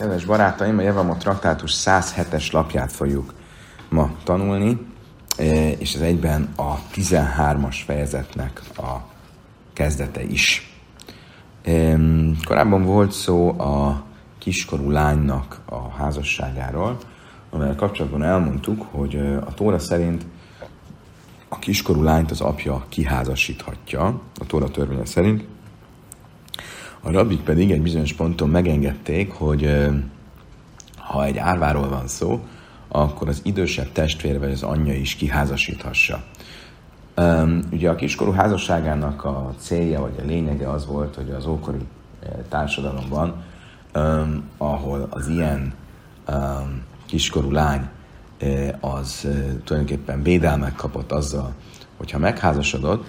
Kedves barátaim, a Javamot traktátus 107-es lapját fogjuk ma tanulni, e, és ez egyben a 13-as fejezetnek a kezdete is. E, korábban volt szó a kiskorú lánynak a házasságáról, amivel kapcsolatban elmondtuk, hogy e, a Tóra szerint a kiskorú lányt az apja kiházasíthatja, a Tóra törvénye szerint, a rabbik pedig egy bizonyos ponton megengedték, hogy ha egy árváról van szó, akkor az idősebb testvére vagy az anyja is kiházasíthassa. Ugye a kiskorú házasságának a célja vagy a lényege az volt, hogy az ókori társadalomban, ahol az ilyen kiskorú lány az tulajdonképpen védelmet kapott azzal, hogyha megházasodott,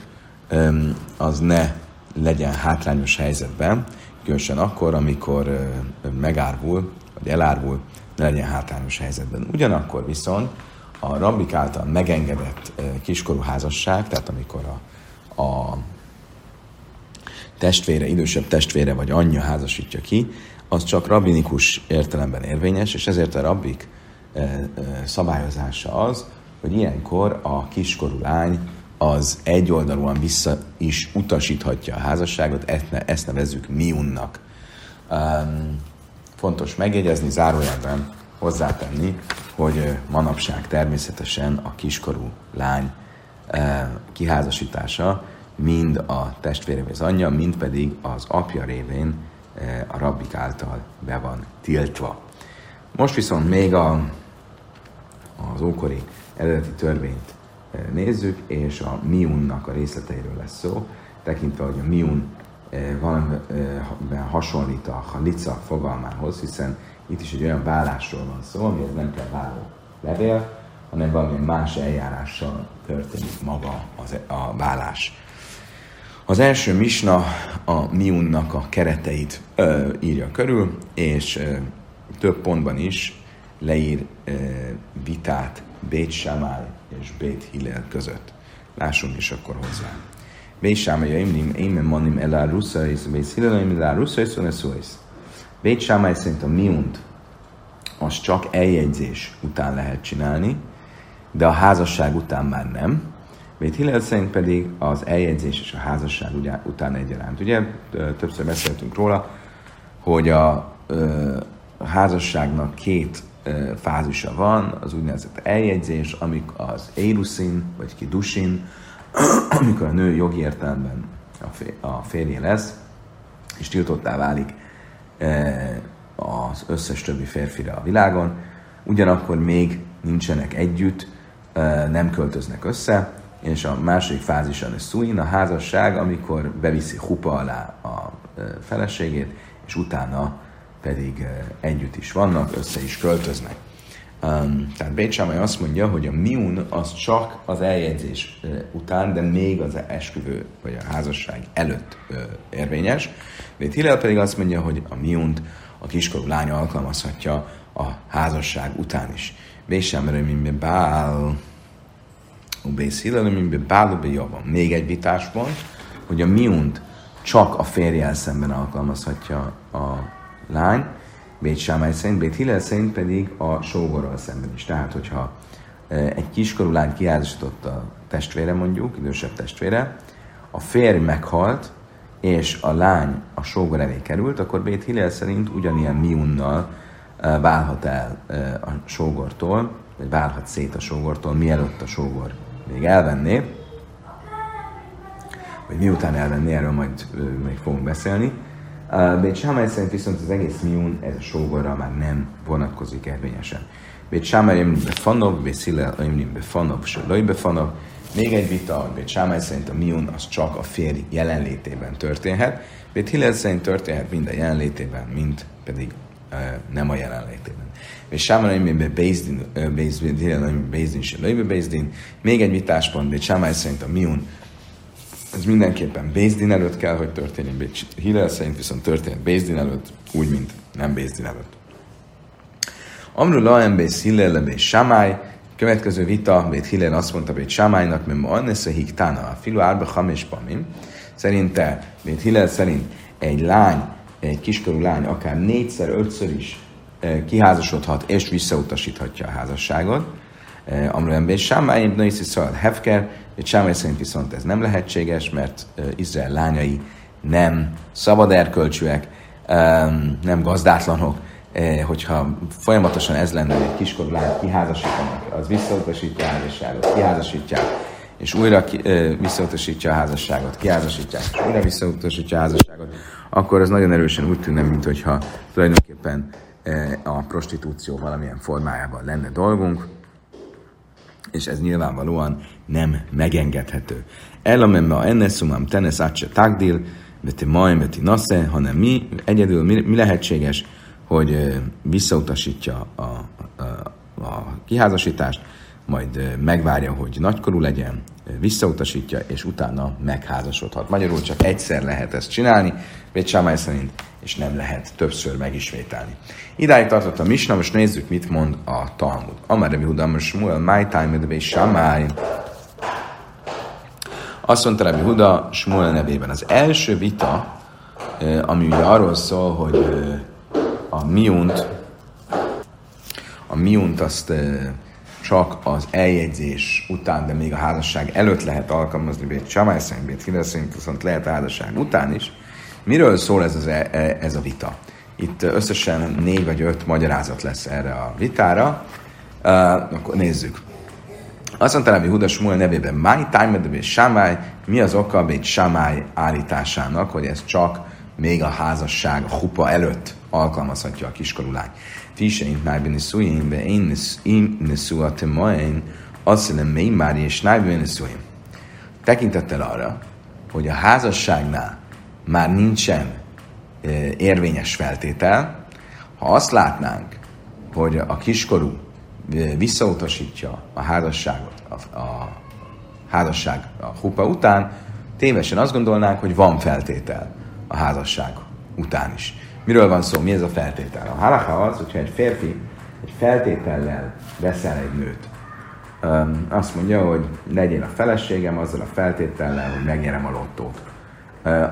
az ne legyen hátrányos helyzetben, különösen akkor, amikor megárvul, vagy elárvul, ne legyen hátrányos helyzetben. Ugyanakkor viszont a rabbik által megengedett kiskorú házasság, tehát amikor a, a testvére, idősebb testvére vagy anyja házasítja ki, az csak rabbinikus értelemben érvényes, és ezért a rabbik szabályozása az, hogy ilyenkor a kiskorú lány az egyoldalúan vissza is utasíthatja a házasságot, ezt, ne, ezt nevezzük miunnak. Um, fontos megjegyezni, zárójelben hozzátenni, hogy manapság természetesen a kiskorú lány kiházasítása mind a testvére az anyja, mind pedig az apja révén a rabbik által be van tiltva. Most viszont még a, az ókori eredeti törvényt nézzük, és a miunnak a részleteiről lesz szó, tekintve, hogy a miun eh, valamiben hasonlít a halica fogalmához, hiszen itt is egy olyan vállásról van szó, amihez nem kell váló levél, hanem valamilyen más eljárással történik maga az, a vállás. Az első misna a miunnak a kereteit ö, írja körül, és ö, több pontban is leír ö, vitát Bét Samály és Bét Hillel között. Lássunk is akkor hozzá. Bét Samály, Imnim, Émen Manim Elá Russzais, Bét Hillel, Elá Russzais, Szoneszóis. Bét Samály szerint a miunt az csak eljegyzés után lehet csinálni, de a házasság után már nem. Bét Hillel szerint pedig az eljegyzés és a házasság után egyaránt. Ugye többször beszéltünk róla, hogy a, a házasságnak két fázisa van, az úgynevezett eljegyzés, amik az éruszin, vagy kidusin, amikor a nő jogi értelemben a férje lesz, és tiltottá válik az összes többi férfire a világon, ugyanakkor még nincsenek együtt, nem költöznek össze, és a második fázis a szuin, a házasság, amikor beviszi hupa alá a feleségét, és utána pedig együtt is vannak, össze is költöznek. Um, tehát Bécsámai azt mondja, hogy a miun az csak az eljegyzés uh, után, de még az esküvő vagy a házasság előtt uh, érvényes. Bét Hillel pedig azt mondja, hogy a miunt a kiskorú lány alkalmazhatja a házasság után is. Bécsámai, mint bál, Bész Hillel, mint bál, van. Még egy vitáspont, hogy a miunt csak a férjel szemben alkalmazhatja a lány, Bét Sámály szerint, Bét Hillel szerint pedig a sógorral szemben is. Tehát, hogyha e, egy kiskorú lány kiázasított a testvére mondjuk, idősebb testvére, a férj meghalt, és a lány a sógor elé került, akkor Bét Hillel szerint ugyanilyen miunnal e, válhat el e, a sógortól, vagy válhat szét a sógortól, mielőtt a sógor még elvenné, vagy miután elvenné, erről majd még fogunk beszélni. Bét Sámály szerint viszont az egész miún ez a sógorra már nem vonatkozik érvényesen. Bét Sámály említ befanov, Bét Szilel említ befanov, se loj befanov. Még egy vita, Bét Sámály szerint a miún az csak a férj jelenlétében történhet. Bét Hillel szerint történhet mind a jelenlétében, mind pedig uh, nem a jelenlétében. Bét Sámály említ be Bézdin, Bézdin, Bézdin, se loj Bézdin. Még egy vitáspont, Bét Sámály szerint a miún ez mindenképpen Bézdin előtt kell, hogy történjen. Hillel szerint viszont történhet Bézdin előtt, úgy, mint nem Bézdin előtt. Amru Laem Bész Hillel lebé Samály, következő vita, Bét Hillel azt mondta Bét Samálynak, mert ma annesze hiktána, a filu árba hamis pamim. Szerinte, Bét Hillel szerint egy lány, egy kiskorú lány akár négyszer, ötször is kiházasodhat és visszautasíthatja a házasságot. Amrően Bét Sámály, Ibn Szóval Hefker, egy Sámály szerint viszont ez nem lehetséges, mert Izrael lányai nem szabad erkölcsűek, nem gazdátlanok, hogyha folyamatosan ez lenne, hogy egy kiskorú lányt kiházasítanak, az visszautasítja a házasságot, kiházasítják, és újra ki, visszautasítja a házasságot, kiházasítják, és újra visszautasítja a házasságot, akkor az nagyon erősen úgy tűnne, mint hogyha tulajdonképpen a prostitúció valamilyen formájában lenne dolgunk, és ez nyilvánvalóan nem megengedhető. Elamemma enneszumam tenes atse tagdil, veti majm, veti nasze, hanem mi, egyedül mi, mi lehetséges, hogy visszautasítja a, a, a kiházasítást, majd megvárja, hogy nagykorú legyen, visszautasítja, és utána megházasodhat. Magyarul csak egyszer lehet ezt csinálni, Bét Sámály szerint, és nem lehet többször megismételni. Idáig tartott a Misna, most nézzük, mit mond a Talmud. Amár Rebi Huda, Smuel, My Time, Bét Sámály. Azt mondta Rebi Huda, Smuel nevében. Az első vita, ami ugye arról szól, hogy a miunt, a miunt azt csak az eljegyzés után, de még a házasság előtt lehet alkalmazni, Bét Samály szerint, Bét szerint viszont lehet a házasság után is. Miről szól ez, az, e, e, ez a vita? Itt összesen négy vagy öt magyarázat lesz erre a vitára. Uh, akkor nézzük. Azt mondta Rabbi Huda Smuel nevében, My time de Samály, mi az oka Bét Samály állításának, hogy ez csak még a házasság, a hupa előtt alkalmazhatja a kiskorú lány. Tiseint már beniszuim, be én main, azt nem mély már és beniszuim. Tekintettel arra, hogy a házasságnál már nincsen e, érvényes feltétel, ha azt látnánk, hogy a kiskorú e, visszautasítja a házasságot, a, a házasság a hupa után, tévesen azt gondolnánk, hogy van feltétel a házasság után is. Miről van szó? Mi ez a feltétel? A halacha az, hogyha egy férfi egy feltétellel veszel egy nőt, azt mondja, hogy legyél a feleségem azzal a feltétellel, hogy megnyerem a lottót.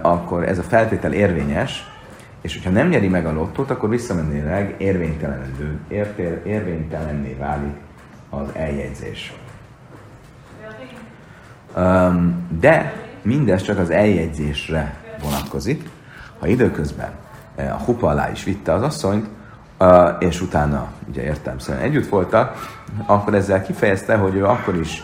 Akkor ez a feltétel érvényes, és hogyha nem nyeri meg a lottót, akkor visszamenőleg érvénytelenedő, értél, érvénytelenné válik az eljegyzés. De mindez csak az eljegyzésre vonatkozik. Ha időközben a hupa alá is vitte az asszonyt, és utána, ugye értem szerint együtt voltak, akkor ezzel kifejezte, hogy ő akkor is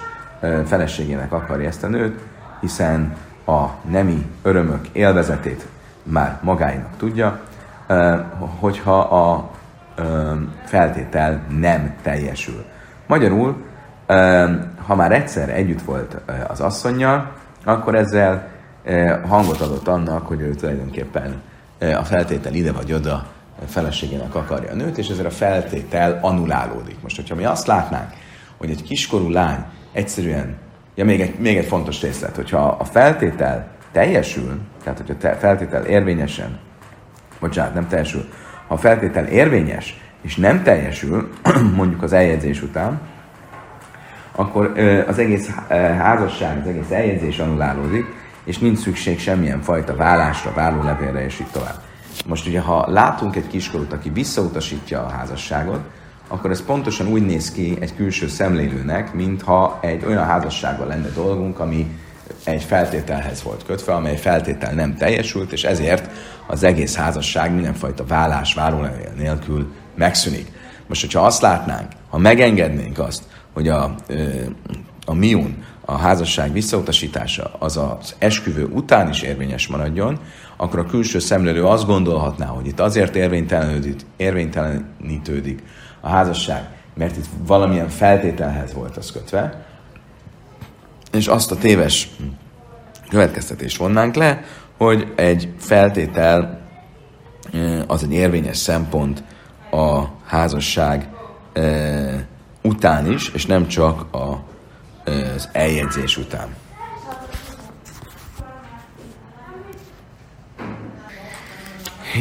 feleségének akarja ezt a nőt, hiszen a nemi örömök élvezetét már magáinak tudja, hogyha a feltétel nem teljesül. Magyarul, ha már egyszer együtt volt az asszonynal, akkor ezzel hangot adott annak, hogy ő tulajdonképpen a feltétel ide vagy oda feleségének akarja a nőt, és ezzel a feltétel anulálódik. Most, hogyha mi azt látnánk, hogy egy kiskorú lány egyszerűen, ja még egy, még egy fontos részlet, hogyha a feltétel teljesül, tehát hogyha a feltétel érvényesen, bocsánat, nem teljesül, ha a feltétel érvényes, és nem teljesül, mondjuk az eljegyzés után, akkor az egész házasság, az egész eljegyzés anulálódik, és nincs szükség semmilyen fajta vállásra, vállólevélre, és így tovább. Most ugye, ha látunk egy kiskorút, aki visszautasítja a házasságot, akkor ez pontosan úgy néz ki egy külső szemlélőnek, mintha egy olyan házassággal lenne dolgunk, ami egy feltételhez volt kötve, amely feltétel nem teljesült, és ezért az egész házasság mindenfajta vállás, várólevél nélkül megszűnik. Most, hogyha azt látnánk, ha megengednénk azt, hogy a, a miun, a házasság visszautasítása az az esküvő után is érvényes maradjon, akkor a külső szemlélő azt gondolhatná, hogy itt azért érvénytelenítődik a házasság, mert itt valamilyen feltételhez volt az kötve, és azt a téves következtetést vonnánk le, hogy egy feltétel az egy érvényes szempont a házasság után is, és nem csak a az eljegyzés után.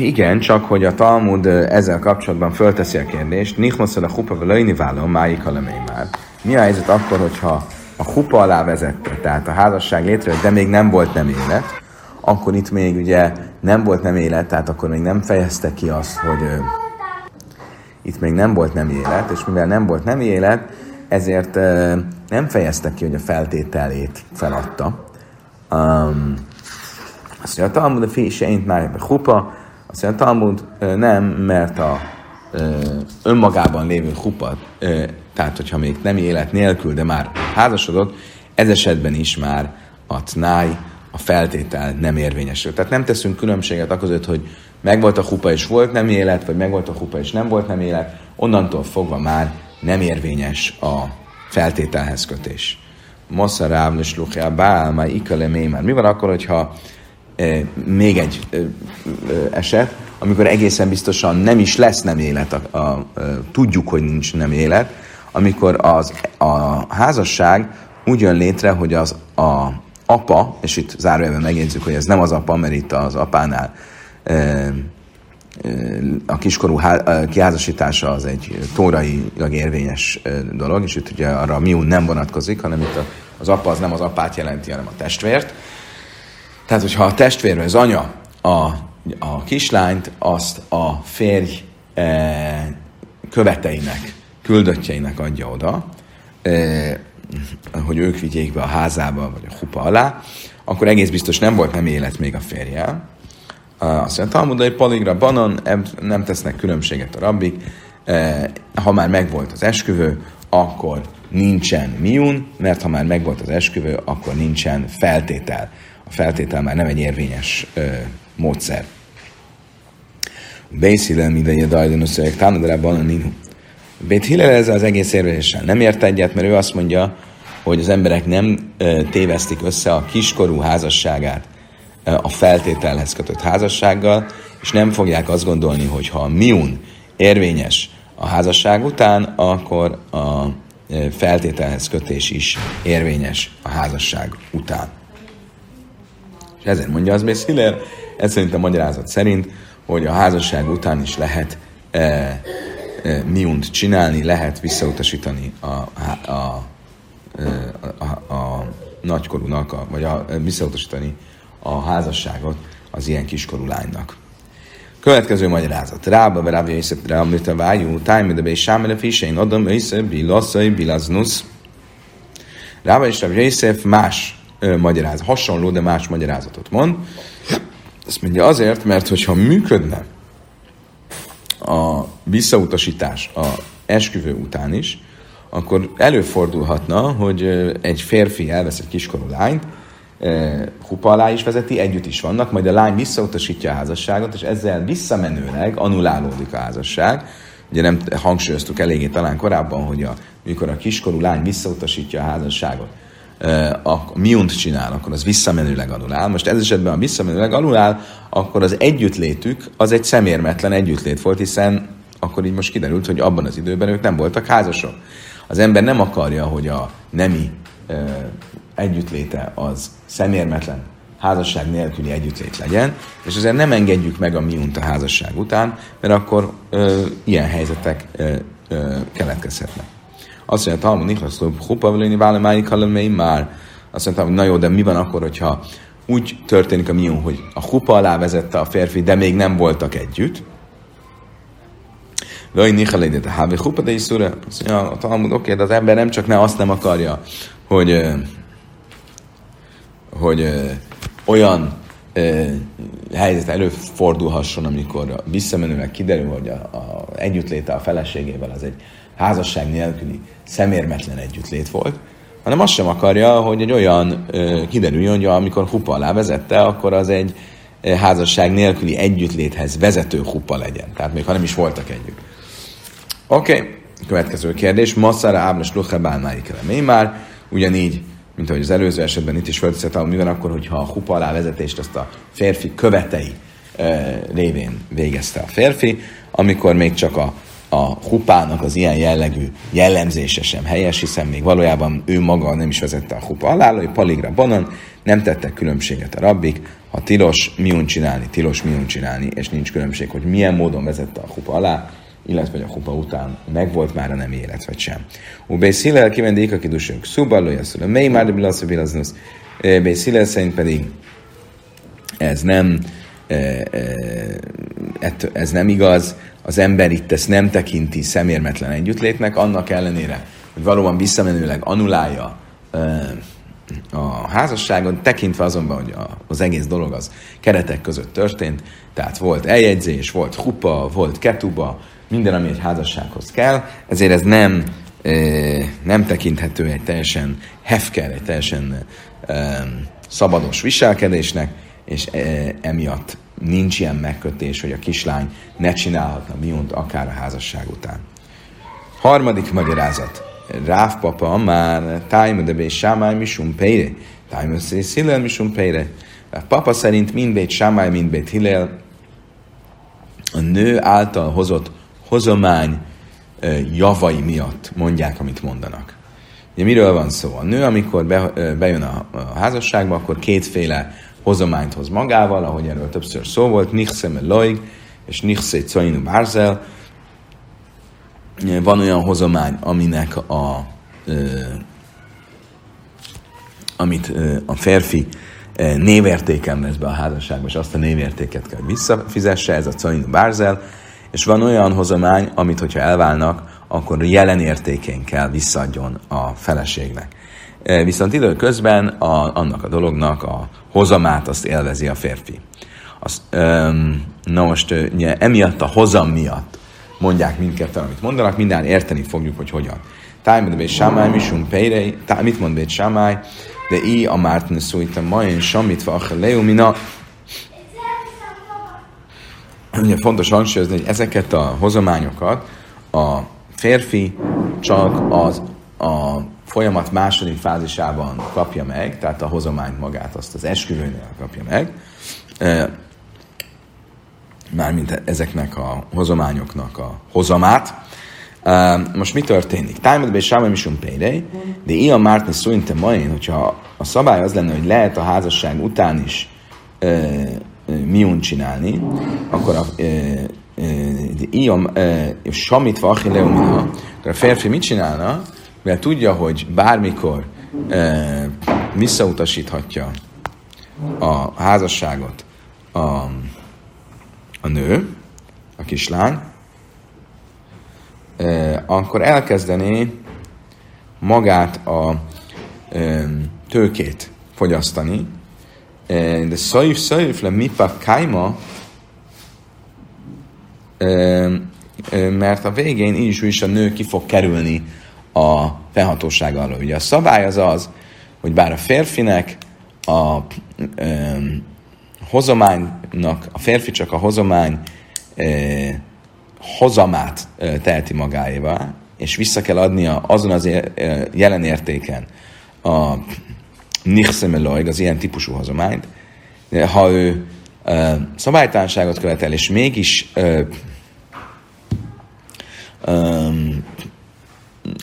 Igen, csak hogy a Talmud ezzel kapcsolatban fölteszi a kérdést, Nichmoszol a hupa völöjni válom, máik már. Mi a helyzet akkor, hogyha a hupa alá vezette, tehát a házasság létrejött, de még nem volt nem élet, akkor itt még ugye nem volt nem élet, tehát akkor még nem fejezte ki azt, hogy itt még nem volt nem élet, és mivel nem volt nem élet, ezért nem fejezte ki, hogy a feltételét feladta. Um, azt mondja, a Talmud a fi se már hupa, azt mondja, a Talmud nem, mert a önmagában lévő hupa, tehát hogyha még nem élet nélkül, de már házasodott, ez esetben is már a tnáj, a feltétel nem érvényesül. Tehát nem teszünk különbséget a között, hogy megvolt a hupa és volt nem élet, vagy megvolt a hupa és nem volt nem élet, onnantól fogva már nem érvényes a feltételhez kötés. Mosza rávn és lukhja bál, már ikale már. Mi van akkor, hogyha e, még egy e, e, eset, amikor egészen biztosan nem is lesz nem élet, a, a, a, tudjuk, hogy nincs nem élet, amikor az, a házasság úgy jön létre, hogy az a apa, és itt zárójelben megjegyzük, hogy ez nem az apa, mert itt az apánál e, a kiskorú kiházasítása az egy tórailag érvényes dolog, és itt ugye arra a miún nem vonatkozik, hanem itt az apa az nem az apát jelenti, hanem a testvért. Tehát, hogyha a testvér, az anya a, a kislányt, azt a férj e, követeinek, küldöttjeinek adja oda, e, hogy ők vigyék be a házába, vagy a hupa alá, akkor egész biztos nem volt nem élet még a férjel, azt mondja, Talmudai paligra banan, nem tesznek különbséget a rabbik. E, ha már megvolt az esküvő, akkor nincsen miun, mert ha már megvolt az esküvő, akkor nincsen feltétel. A feltétel már nem egy érvényes ö, módszer. Bészilem ideje dajdan összejek tánadrában a ninu. Bét ezzel az egész érvényesen nem ért egyet, mert ő azt mondja, hogy az emberek nem ö, tévesztik össze a kiskorú házasságát a feltételhez kötött házassággal, és nem fogják azt gondolni, hogy ha a miun érvényes a házasság után, akkor a e, feltételhez kötés is érvényes a házasság után. És ezért mondja az Mész Hiller, ez szerint a magyarázat szerint, hogy a házasság után is lehet e, e, miunt csinálni, lehet visszautasítani a, a, a, a, a, a nagykorúnak, a, vagy a, visszautasítani a házasságot az ilyen kiskorú lánynak. Következő magyarázat. Rába, be rába, észre, rába, a vájú, tájmi, de be sámele fisén, adom, észre, bilasszai, bilaznus. Rába és Rába Jézsef más ö, magyarázat, hasonló, de más magyarázatot mond. Ezt mondja azért, mert hogyha működne a visszautasítás a esküvő után is, akkor előfordulhatna, hogy egy férfi elvesz egy kiskorú lányt, hupa alá is vezeti, együtt is vannak, majd a lány visszautasítja a házasságot, és ezzel visszamenőleg anulálódik a házasság. Ugye nem hangsúlyoztuk eléggé talán korábban, hogy a, mikor a kiskorú lány visszautasítja a házasságot, a miunt csinál, akkor az visszamenőleg anulál. Most ez esetben, a visszamenőleg anulál, akkor az együttlétük az egy szemérmetlen együttlét volt, hiszen akkor így most kiderült, hogy abban az időben ők nem voltak házasok. Az ember nem akarja, hogy a nemi együttléte az szemérmetlen, házasság nélküli együttlét legyen, és ezért nem engedjük meg a miunt a házasság után, mert akkor ö, ilyen helyzetek ö, ö, keletkezhetnek. Azt mondja, Talmud Niklaszló, Hupa Völőni Válemáik már azt mondta, hogy na jó, de mi van akkor, hogyha úgy történik a miun, hogy a hupa alá vezette a férfi, de még nem voltak együtt, Vöj nichalédet a hávi hupa, de is szura. Azt mondja, a Talmud, oké, de az ember nem csak ne azt nem akarja, hogy hogy olyan helyzet előfordulhasson, amikor visszamenőleg kiderül, hogy a, a együttléte a feleségével az egy házasság nélküli szemérmetlen együttlét volt, hanem azt sem akarja, hogy egy olyan ö, kiderüljön, hogy amikor hupa alá vezette, akkor az egy házasság nélküli együttléthez vezető hupa legyen. Tehát még ha nem is voltak együtt. Oké, okay. következő kérdés. Masszara áblas luchebál máikele. már ugyanígy mint ahogy az előző esetben itt is felteszett, mi van akkor, hogyha a hupa alá vezetést azt a férfi követei e, révén végezte a férfi, amikor még csak a, a hupának az ilyen jellegű jellemzése sem helyes, hiszen még valójában ő maga nem is vezette a hupa alá, hogy paligra banan, nem tettek különbséget a rabbik, ha tilos miun csinálni, tilos miun csinálni, és nincs különbség, hogy milyen módon vezette a hupa alá, illetve a hupa után megvolt már a nem élet, vagy sem. U Bész Hillel kivendik a kidusunk szubalója szülő, mely már bilasz bilaznusz. Bész Hillel szerint pedig ez nem ez nem igaz, az ember itt ezt nem tekinti szemérmetlen együttlétnek, annak ellenére, hogy valóban visszamenőleg anulálja a házasságon, tekintve azonban, hogy az egész dolog az keretek között történt, tehát volt eljegyzés, volt hupa, volt ketuba, minden, ami egy házassághoz kell, ezért ez nem, nem tekinthető egy teljesen hefker, egy teljesen szabados viselkedésnek, és emiatt nincs ilyen megkötés, hogy a kislány ne csinálhatna miunt akár a házasság után. Harmadik magyarázat. Ráv papa már tájma de bé sámály misum. Tájma szész hillel misum peire. Papa szerint mindbét sámály, mindbét hillel a nő által hozott hozomány javai miatt mondják, amit mondanak. Ugye miről van szó? A nő, amikor be, bejön a, házasságba, akkor kétféle hozományt hoz magával, ahogy erről többször szó volt, nichszeme loig, és nichszé coinu bárzel. Van olyan hozomány, aminek a, amit a férfi névértéken vesz be a házasságba, és azt a névértéket kell visszafizesse, ez a coinu bárzel, és van olyan hozomány, amit, hogyha elválnak, akkor jelen értékén kell visszadjon a feleségnek. E, viszont időközben a, annak a dolognak a hozamát azt élvezi a férfi. Az, um, na most ugye, emiatt a hozam miatt mondják mindketten, amit mondanak, minden érteni fogjuk, hogy hogyan. Tájmad be sámály, misum peirei, mit mond be sámály, de i a mártne szújta majén, samit vache leumina. Ugye fontos hangsúlyozni, hogy ezeket a hozományokat a férfi csak az a folyamat második fázisában kapja meg, tehát a hozományt magát, azt az esküvőnél kapja meg, mármint ezeknek a hozományoknak a hozamát. Most mi történik? Tájmad és sámai misum de ilyen mártni szújntem main, hogyha a szabály az lenne, hogy lehet a házasság után is miun csinálni, akkor a, Iam, Samit Vachi Leumina, akkor a férfi mit csinálna? Mert tudja, hogy bármikor e, visszautasíthatja a házasságot a, a nő, a kislány, e, akkor elkezdeni magát a e, tőkét fogyasztani, de szaif szaif le mipa kaima, mert a végén így is a nő ki fog kerülni a fennhatóság alól. Ugye a szabály az az, hogy bár a férfinek a ö, hozománynak, a férfi csak a hozomány ö, hozamát ö, teheti magáévá, és vissza kell adnia azon az ö, jelen értéken a nichszemeloig, az ilyen típusú hozományt, de ha ő ö, szabálytalanságot követel, és mégis ö, ö,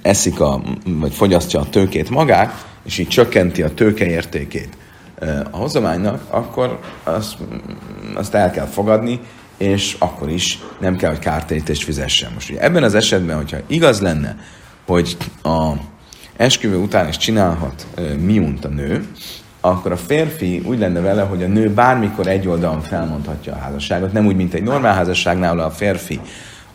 eszik a, vagy fogyasztja a tőkét magát, és így csökkenti a tőke értékét a hozománynak, akkor azt, azt el kell fogadni, és akkor is nem kell, hogy kártérítést fizessen. Most ugye ebben az esetben, hogyha igaz lenne, hogy a esküvő után is csinálhat miunt a nő, akkor a férfi úgy lenne vele, hogy a nő bármikor egy oldalon felmondhatja a házasságot, nem úgy, mint egy normál házasságnál, ahol a férfi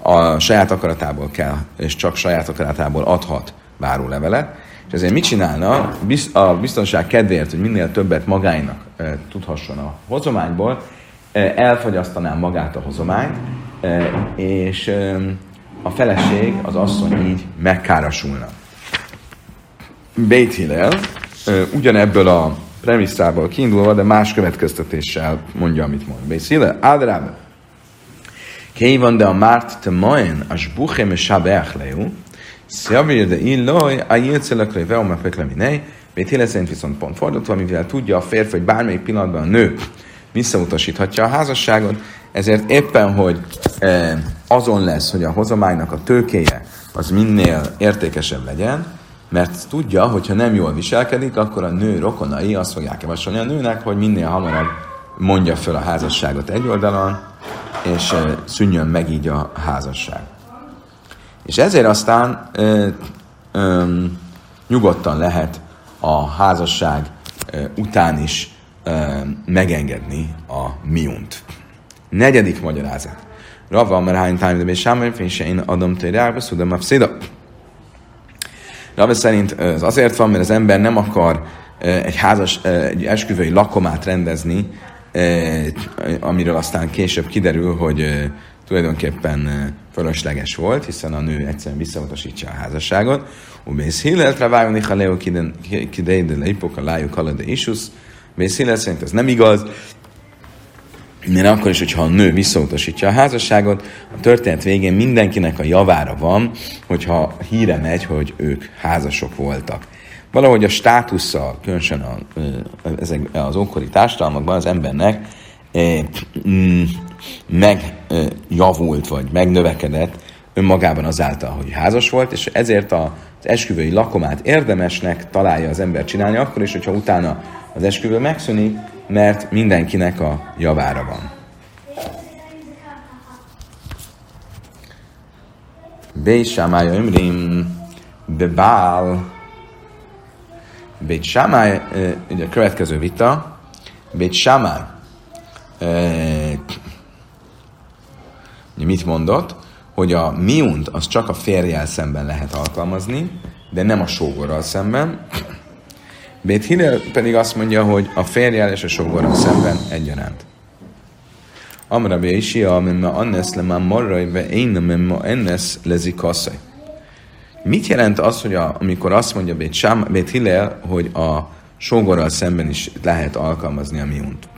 a saját akaratából kell, és csak saját akaratából adhat várólevelet, és ezért mit csinálna? A biztonság kedvéért, hogy minél többet magáinak tudhasson a hozományból, elfogyasztaná magát a hozományt, és a feleség, az asszony így megkárosulna. Beit Hillel e, ugyanebből a premisszából kiindulva, de más következtetéssel mondja, amit mond. Beit Hillel, Áldrába, Kévan de a márt te majen, a sbuche me sabeach leu, Szjavir de illoj, a jilcelek le veo me pekle minei, Bét Hille szerint viszont pont fordítva, mivel tudja a férfi, hogy bármelyik pillanatban a nő visszautasíthatja a házasságot, ezért éppen, hogy e, azon lesz, hogy a hozománynak a tőkéje az minél értékesebb legyen, mert tudja, hogy ha nem jól viselkedik, akkor a nő rokonai azt fogják javasolni a nőnek, hogy minél hamarabb mondja föl a házasságot egy oldalon, és szűnjön meg így a házasság. És ezért aztán ö, ö, nyugodtan lehet a házasság ö, után is ö, megengedni a miunt. Negyedik magyarázat. Rava, mert hány tájm, de sámai, fényse én adom térjárba, szudam a Rava szerint ez azért van, mert az ember nem akar egy házas, egy esküvői lakomát rendezni, amiről aztán később kiderül, hogy tulajdonképpen fölösleges volt, hiszen a nő egyszerűen visszautasítja a házasságot. Ubész Hillel, Travájoni Haleo Kideide Leipok, a lájuk Halade Isus. Ubész Hillel szerint ez nem igaz, mert akkor is, hogyha a nő visszautasítja a házasságot, a történet végén mindenkinek a javára van, hogyha híre megy, hogy ők házasok voltak. Valahogy a státusszal, különösen a, ezek, az ókori társadalmakban az embernek mm, megjavult, vagy megnövekedett önmagában azáltal, hogy házas volt, és ezért az esküvői lakomát érdemesnek találja az ember csinálni, akkor is, hogyha utána az esküvő megszűnik, mert mindenkinek a javára van. Bét Sámály Ömrim, Bebál, Bét Sámály, ugye a következő vita, Sámály, mit mondott? Hogy a miunt az csak a férjel szemben lehet alkalmazni, de nem a sógorral szemben. Bét pedig azt mondja, hogy a férjel és a sógorral szemben egyaránt. Amra be is a mimma annes le már marrai, ve én mimma ennes lezi kasszai. Mit jelent az, hogy a, amikor azt mondja Bét, Sám, Bét Hillel, hogy a sógorral szemben is lehet alkalmazni a miunt?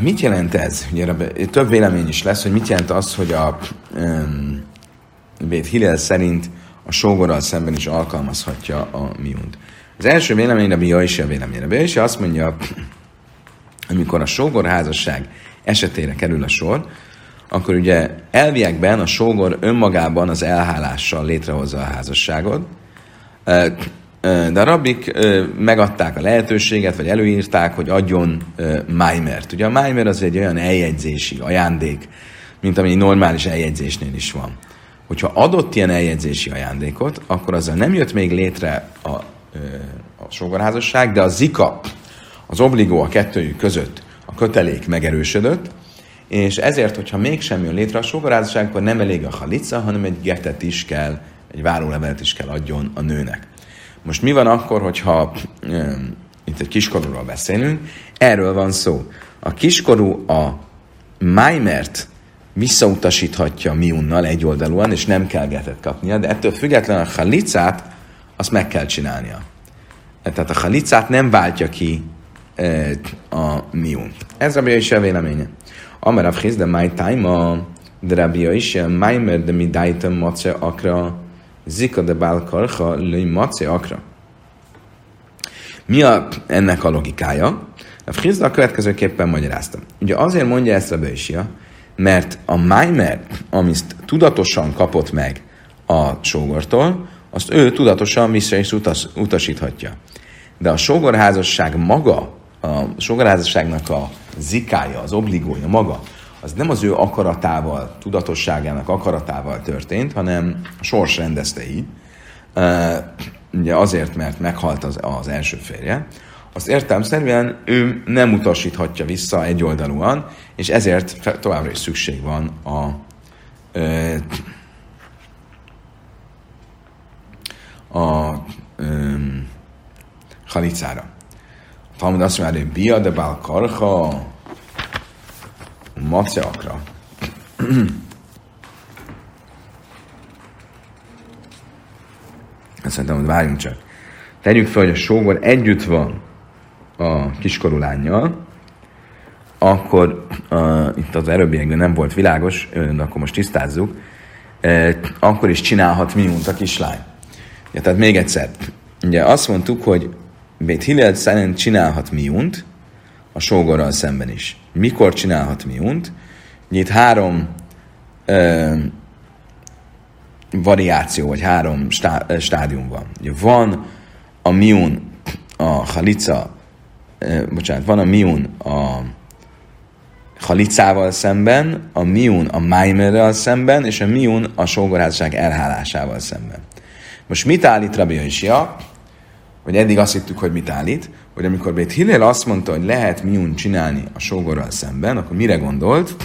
Mit jelent ez? Ugye több vélemény is lesz, hogy mit jelent az, hogy a um, Bét Hillel szerint a sógorral szemben is alkalmazhatja a miunt. Az első vélemény Rabbi Jaisi a véleményre. Rabbi Jaisi azt mondja, amikor a sógor házasság esetére kerül a sor, akkor ugye elviekben a sógor önmagában az elhálással létrehozza a házasságot, de a rabbik megadták a lehetőséget, vagy előírták, hogy adjon májmert. Ugye a májmer az egy olyan eljegyzési ajándék, mint ami normális eljegyzésnél is van. Hogyha adott ilyen eljegyzési ajándékot, akkor azzal nem jött még létre a, a sógorházasság, de a zika, az obligó a kettőjük között a kötelék megerősödött, és ezért, hogyha mégsem jön létre a sógorházasság, akkor nem elég a halica, hanem egy getet is kell, egy várólevelet is kell adjon a nőnek. Most mi van akkor, hogyha e, itt egy kiskorúról beszélünk? Erről van szó. A kiskorú a májmert visszautasíthatja miunnal egyoldalúan, és nem kell getet kapnia, de ettől függetlenül a halicát azt meg kell csinálnia. Tehát a halicát nem váltja ki e, a miun. Ez Rabbi is a véleménye. Amar a de máj tájma, de Rabbi is májmer de mi dájtem mace akra Zika de bál karha löj mace akra. Mi a, ennek a logikája? A Frizda a következőképpen magyarázta. Ugye azért mondja ezt a Bősia, mert a Maimer, amit tudatosan kapott meg a sógortól, azt ő tudatosan vissza is utas, utasíthatja. De a sógorházasság maga, a sógorházasságnak a zikája, az obligója maga, az nem az ő akaratával, tudatosságának akaratával történt, hanem a sors rendezte így. Ugye azért, mert meghalt az, az első férje, azt értelmszerűen ő nem utasíthatja vissza egyoldalúan, és ezért továbbra is szükség van a uh, a um, halicára. A Talmud azt mondja, hogy bia bál karha, maceakra. Azt szerintem, hogy várjunk csak. Tegyük fel, hogy a sógor együtt van a kiskorú lányjal, akkor uh, itt az erőbbiekben nem volt világos, de akkor most tisztázzuk, uh, akkor is csinálhat miunt a kislány. Ja, tehát még egyszer, ugye azt mondtuk, hogy Bét Hillel szerint csinálhat miunt, a sógorral szemben is. Mikor csinálhat miunt? Itt három ö, variáció, vagy három stá, stádium van. Van a miun, a halica, ö, bocsánat, van a miun a halicával szemben, a miun a májmerrel szemben, és a miun a sógorházasság elhálásával szemben. Most mit állít Rabbi Yoshia? Vagy eddig azt hittük, hogy mit állít? Hogy amikor Bét Hillel azt mondta, hogy lehet miun csinálni a sógorral szemben, akkor mire gondolt?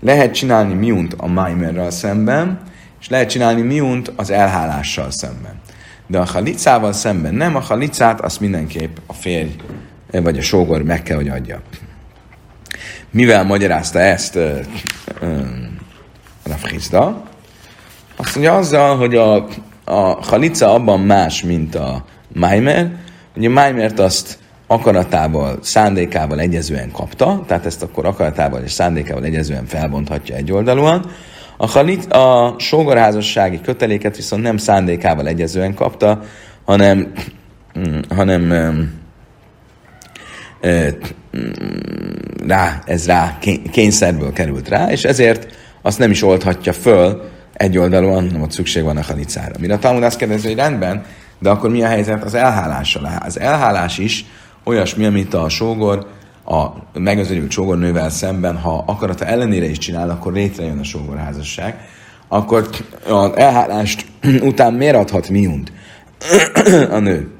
Lehet csinálni miunt a Maimerral szemben, és lehet csinálni miunt az elhálással szemben. De a halicával szemben nem, a halicát azt mindenképp a férj vagy a sógor meg kell, hogy adja. Mivel magyarázta ezt uh, uh, Rafrizda? Azt mondja azzal, hogy a, a halica abban más, mint a Maimer. Ugye a Maimert azt akaratával, szándékával egyezően kapta, tehát ezt akkor akaratával és szándékával egyezően felbonthatja egy oldalúan. A, halit, a sógorházassági köteléket viszont nem szándékával egyezően kapta, hanem, hanem rá, ez rá kényszerből került rá, és ezért azt nem is oldhatja föl egy oldalon, nem ott szükség van a halicára. Mire a Talmud azt kérdezi, hogy rendben, de akkor mi a helyzet az elhálással? Az elhálás is olyasmi, amit a sógor, a megözörült sógornővel szemben, ha akarata ellenére is csinál, akkor létrejön a sógorházasság, akkor az elhálást után miért adhat miunt a nő?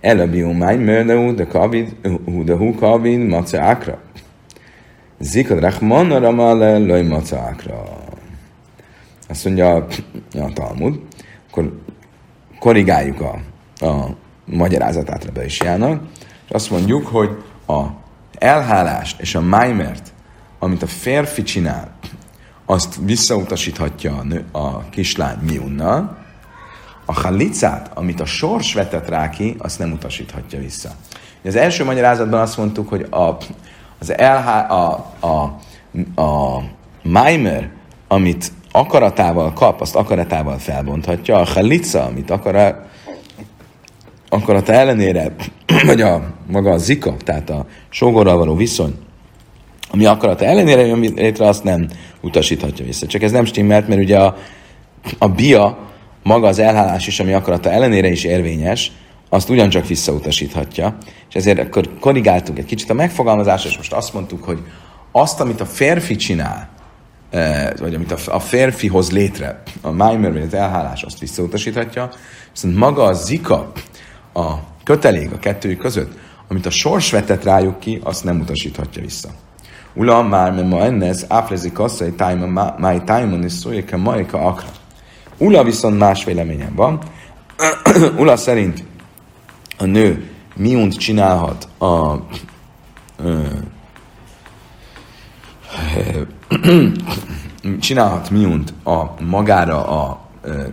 Elabiu máj mördeú, de kavid, hu kavid, mace akra. Zikad rachman ramale, loj mace akra. Azt mondja a Talmud, akkor korrigáljuk a, a magyarázatát Rebbe is jának, és azt mondjuk, hogy a elhálást és a májmert, amit a férfi csinál, azt visszautasíthatja a, nő, a kislány miunnal, a halicát, amit a sors vetett rá ki, azt nem utasíthatja vissza. Az első magyarázatban azt mondtuk, hogy a, az LH, a, a, a Maimer, amit akaratával kap, azt akaratával felbonthatja. A halica, amit akar, akarata ellenére, vagy a maga a zika, tehát a sógorral való viszony, ami akarata ellenére jön létre, azt nem utasíthatja vissza. Csak ez nem stimmelt, mert ugye a, a bia maga az elhálás is, ami akarata ellenére is érvényes, azt ugyancsak visszautasíthatja. És ezért akkor korrigáltuk egy kicsit a megfogalmazást, és most azt mondtuk, hogy azt, amit a férfi csinál, vagy amit a férfi hoz létre, a maimer, vagy az elhálás, azt visszautasíthatja, viszont maga a zika, a kötelék a kettőjük között, amit a sors vetett rájuk ki, azt nem utasíthatja vissza. Ula már, mert ma ennez, áflezik hogy tájma, máj tájmon is szóljék, majka akra. Ula viszont más véleményen van. Ula szerint a nő miunt csinálhat a csinálhat miunt a magára a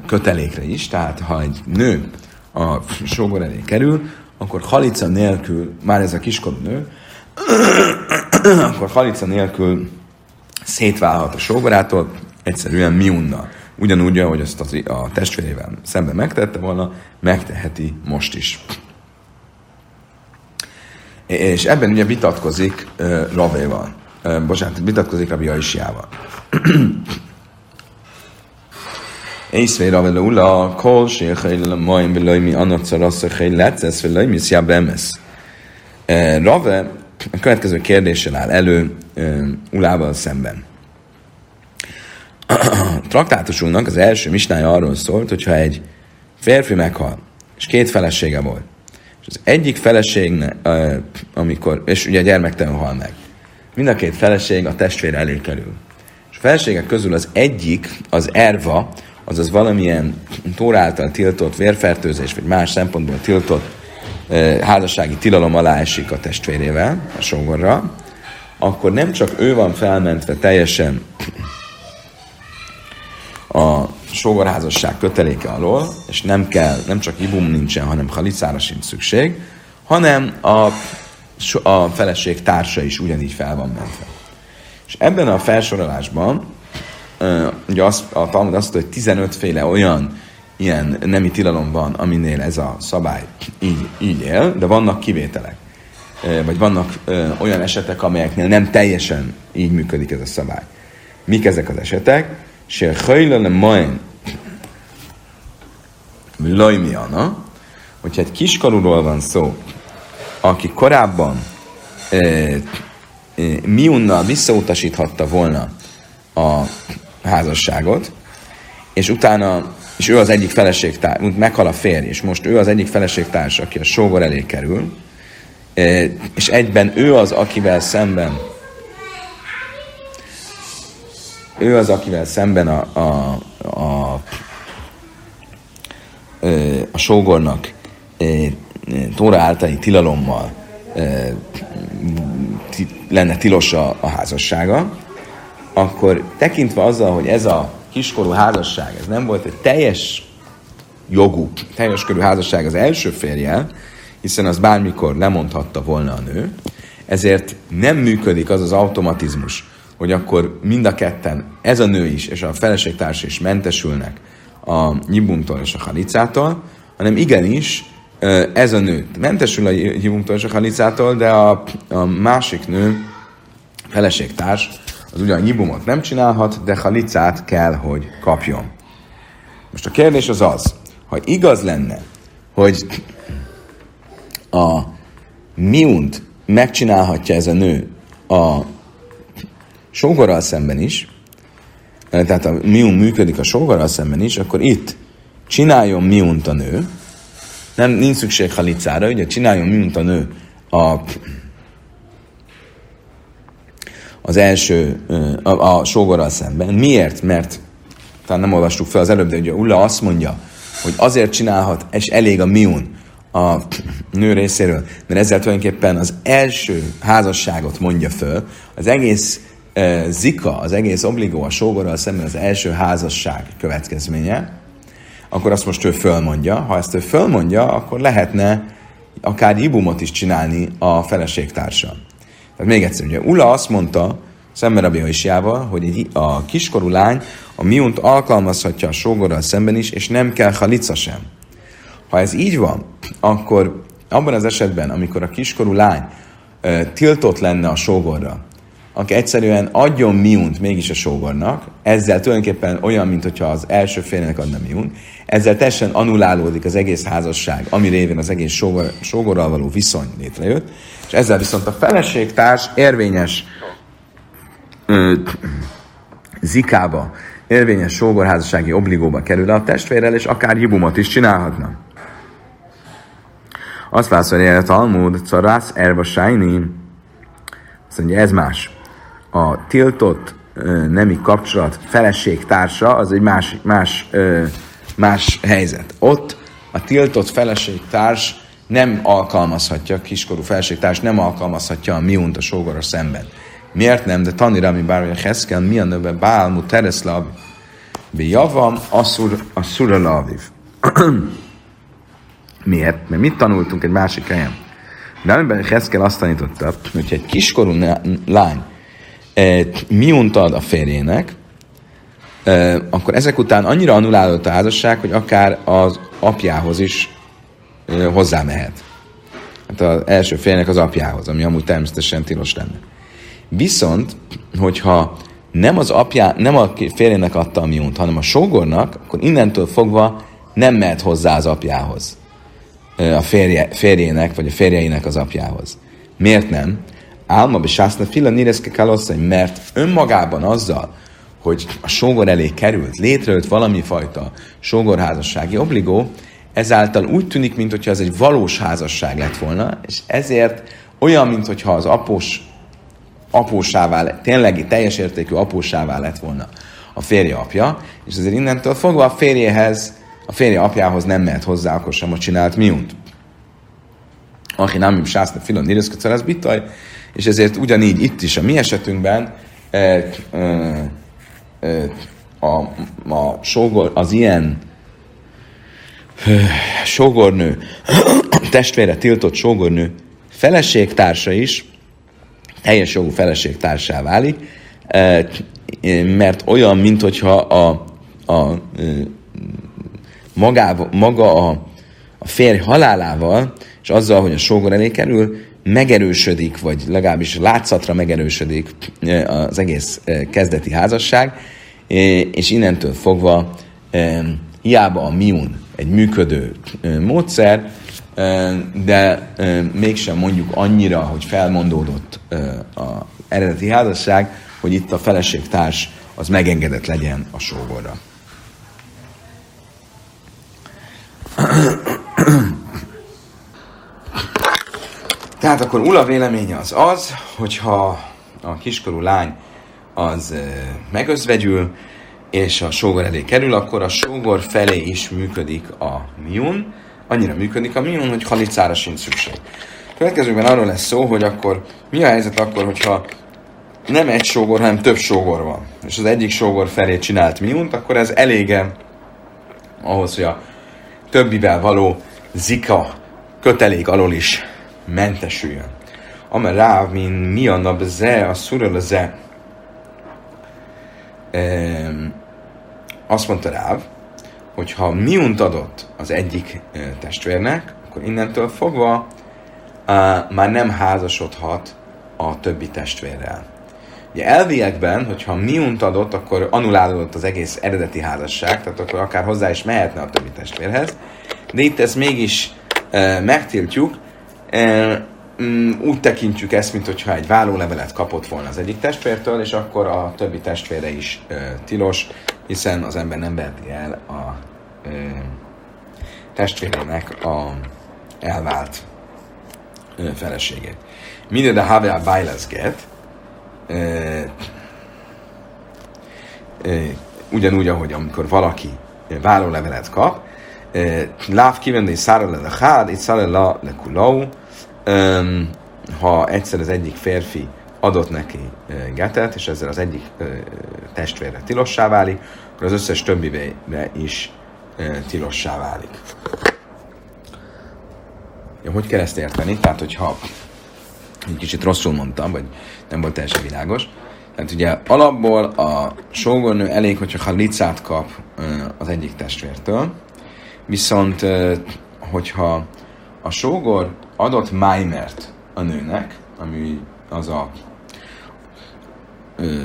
kötelékre is, tehát ha egy nő a sógor elé kerül, akkor halica nélkül, már ez a kiskorú nő, akkor halica nélkül szétválhat a sógorától, egyszerűen miunnal ugyanúgy, ahogy ezt a testvérével szemben megtette volna, megteheti most is. És ebben ugye vitatkozik uh, Ravéval. Uh, bocsánat, vitatkozik Rabbi Aisjával. Észvé Ravé leula, kol séhely le majm velaj mi anacarasz hely lecesz velaj mi szjáb emesz. Rave a következő kérdéssel áll elő Ulával szemben a traktátusunknak az első misnája arról szólt, hogyha egy férfi meghal, és két felesége volt, és az egyik feleség, amikor, és ugye gyermektelen hal meg, mind a két feleség a testvér elé kerül. És a feleségek közül az egyik, az erva, azaz valamilyen tóráltal tiltott vérfertőzés, vagy más szempontból tiltott házassági tilalom alá esik a testvérével, a sógorra, akkor nem csak ő van felmentve teljesen a sógorházasság köteléke alól, és nem kell, nem csak ibum nincsen, hanem halicára sincs szükség, hanem a, a feleség társa is ugyanígy fel van mentve. És ebben a felsorolásban, ugye az, a Talmud azt mondja, hogy 15 féle olyan ilyen nemi tilalom van, aminél ez a szabály így, így él, de vannak kivételek. Vagy vannak olyan esetek, amelyeknél nem teljesen így működik ez a szabály. Mik ezek az esetek? se hajla le majen lajmiana, hogyha egy kiskorúról van szó, aki korábban e, e, miunnal visszautasíthatta volna a házasságot, és utána és ő az egyik feleségtárs, meghal a férj, és most ő az egyik feleségtárs, aki a sógor elé kerül, és egyben ő az, akivel szemben ő az, akivel szemben a, a, a, a sógornak Tóra általi tilalommal lenne tilos a, a házassága, akkor tekintve azzal, hogy ez a kiskorú házasság, ez nem volt egy teljes jogú, teljes körű házasság az első férjel, hiszen az bármikor lemondhatta volna a nő, ezért nem működik az az automatizmus, hogy akkor mind a ketten, ez a nő is és a feleségtárs is mentesülnek a nyibumtól és a halicától, hanem igenis ez a nő mentesül a nyibumtól és a halicától, de a, a másik nő, feleségtárs, az ugyan nyibumot nem csinálhat, de halicát kell, hogy kapjon. Most a kérdés az az, ha igaz lenne, hogy a miunt megcsinálhatja ez a nő a sógorral szemben is, tehát a miun működik a sógorral szemben is, akkor itt csináljon miunt a nő, nem, nincs szükség halicára, ugye? Csináljon miunt a nő. A, az első, a, a sógorral szemben. Miért? Mert talán nem olvastuk fel az előbb, de ugye Ulla azt mondja, hogy azért csinálhat, és elég a miun a nő részéről, mert ezzel tulajdonképpen az első házasságot mondja föl, az egész zika, az egész obligó a sógorral szemben az első házasság következménye, akkor azt most ő fölmondja. Ha ezt ő fölmondja, akkor lehetne akár ibumot is csinálni a feleségtársa. Tehát még egyszer, ugye Ula azt mondta, szemben a Isjával, hogy egy, a kiskorú lány a miunt alkalmazhatja a sógorral szemben is, és nem kell halica sem. Ha ez így van, akkor abban az esetben, amikor a kiskorú lány e, tiltott lenne a sógorra, aki egyszerűen adjon miunt mégis a sógornak, ezzel tulajdonképpen olyan, mint hogyha az első félnek adna miunt, ezzel teljesen anulálódik az egész házasság, ami révén az egész sógor, sógorral való viszony létrejött, és ezzel viszont a feleségtárs érvényes ö, zikába, érvényes sógorházassági obligóba kerül a testvérrel, és akár jibumot is csinálhatna. Azt válaszolja a Talmud, Carász Erba Sájni, azt mondja, ez más a tiltott nemi kapcsolat feleségtársa, az egy más, más, más helyzet. Ott a tiltott feleségtárs nem alkalmazhatja, kiskorú feleségtárs nem alkalmazhatja a miunt a sógoros szemben. Miért nem? De tanira, mi bár, hogy a Heszken, mi a növe Bálmu Tereszlav, javam, asszur, asszura Miért? Mert mit tanultunk egy másik helyen? De amiben Heszkel azt tanította, hogy egy kiskorú lány miunt ad a férjének, akkor ezek után annyira anulálódott a házasság, hogy akár az apjához is hozzámehet. Hát az első férjének az apjához, ami amúgy természetesen tilos lenne. Viszont, hogyha nem az apjá, nem a férjének adta a miunt, hanem a sógornak, akkor innentől fogva nem mehet hozzá az apjához. A férje, férjének, vagy a férjeinek az apjához. Miért nem? Álma besászna fila nireszke kalosszai, mert önmagában azzal, hogy a sógor elé került, létrejött valami fajta sógorházassági obligó, ezáltal úgy tűnik, mintha ez egy valós házasság lett volna, és ezért olyan, mintha az após apósává tényleg teljes értékű apósává lett volna a férje apja, és azért innentől fogva a férjehez, a férje apjához nem mehet hozzá, akkor sem a csinált miunt. Aki nem sászna filon nireszköcel, ez bitaj, és ezért ugyanígy itt is a mi esetünkben e, e, e, a, a sógor, az ilyen e, sógornő, testvére tiltott sógornő feleségtársa is teljes jogú feleségtársá válik, e, mert olyan, mint hogyha a, a, a maga, maga a, a férj halálával, és azzal, hogy a sógor elé kerül, megerősödik, vagy legalábbis látszatra megerősödik az egész kezdeti házasság, és innentől fogva hiába a miun egy működő módszer, de mégsem mondjuk annyira, hogy felmondódott az eredeti házasság, hogy itt a feleségtárs az megengedett legyen a sógorra. Tehát akkor Ula véleménye az az, hogyha a kiskorú lány az megözvegyül, és a sógor elé kerül, akkor a sógor felé is működik a miun, annyira működik a miun, hogy halicára sincs szükség. Következőben arról lesz szó, hogy akkor mi a helyzet akkor, hogyha nem egy sógor, hanem több sógor van, és az egyik sógor felé csinált miunt, akkor ez elége ahhoz, hogy a többivel való zika kötelék alól is mentesüljön. Amer ráv, min mi a nap ze, a szurel ze. Azt mondta Ráv, hogy ha miunt adott az egyik testvérnek, akkor innentől fogva már nem házasodhat a többi testvérrel. Ugye elviekben, hogyha miunt adott, akkor anulálódott az egész eredeti házasság, tehát akkor akár hozzá is mehetne a többi testvérhez, de itt ezt mégis e, megtiltjuk, úgy tekintjük ezt, mintha egy vállólevelet kapott volna az egyik testvértől, és akkor a többi testvére is e, tilos, hiszen az ember nem veheti el a e, testvérének a elvált e, feleségét. Minden a Havel Bajleszget, ugyanúgy, ahogy amikor valaki vállólevelet kap, láv kivenni szára le hád, itt szára le le kulau, ha egyszer az egyik férfi adott neki getet, és ezzel az egyik testvére tilossá válik, akkor az összes többibe is tilossá válik. Ja, hogy kell ezt érteni? Tehát, hogyha egy kicsit rosszul mondtam, vagy nem volt teljesen világos. Tehát ugye alapból a sógornő elég, hogyha halicát kap az egyik testvértől, viszont hogyha a sógor adott májmert a nőnek, ami az a ö,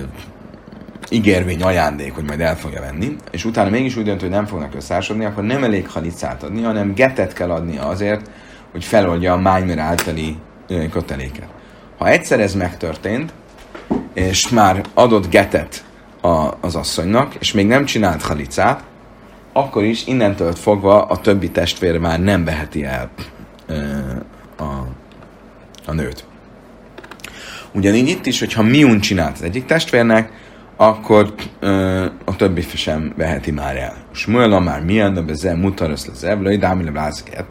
ígérvény ajándék, hogy majd el fogja venni, és utána mégis úgy dönt, hogy nem fognak összásodni, akkor nem elég halicát adni, hanem getet kell adnia azért, hogy feloldja a májmer általi köteléket. Ha egyszer ez megtörtént, és már adott getet a, az asszonynak, és még nem csinált halicát, akkor is innentől fogva a többi testvér már nem veheti el a, a nőt. Ugyanígy itt is, hogyha miun csinált az egyik testvérnek, akkor ö, a többi sem veheti már el. Smuel már milyen, de bezel mutarosz az evlői, dámile blázeket.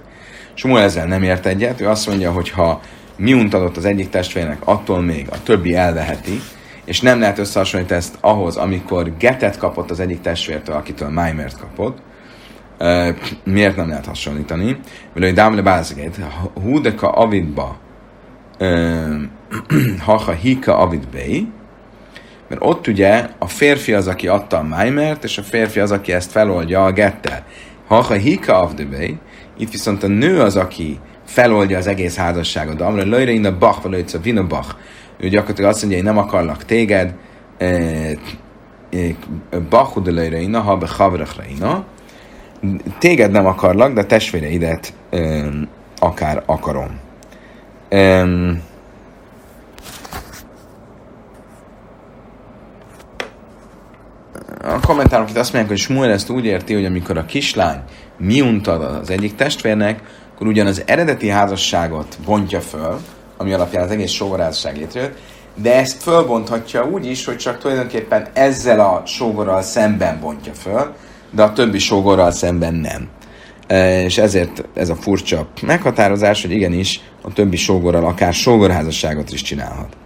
Smuel ezzel nem ért egyet, ő azt mondja, hogy ha miunt adott az egyik testvérnek, attól még a többi elveheti, és nem lehet összehasonlítani ezt ahhoz, amikor getet kapott az egyik testvértől, akitől Maimert kapott. Miért nem lehet hasonlítani? Mert hogy dámle bázegét, húdeka avidba, haha hika avidbei, mert ott ugye a férfi az, aki adta a Maimert, és a férfi az, aki ezt feloldja a gettel. Haha hika avidbei, itt viszont a nő az, aki feloldja az egész házasságot. De amire löjre a bach, vagy a vina bach. Ő gyakorlatilag azt mondja, hogy nem akarlak téged, bachud löjre inna, ha be havrachra Téged nem akarlak, de testvéreidet akár akarom. a kommentárok itt azt mondják, hogy Smuel ezt úgy érti, hogy amikor a kislány miunt ad az egyik testvérnek, akkor ugyan az eredeti házasságot bontja föl, ami alapján az egész sógorházasság létrejött, de ezt fölbonthatja úgy is, hogy csak tulajdonképpen ezzel a sógorral szemben bontja föl, de a többi sógorral szemben nem. E, és ezért ez a furcsa meghatározás, hogy igenis a többi sógorral akár sógorházasságot is csinálhat.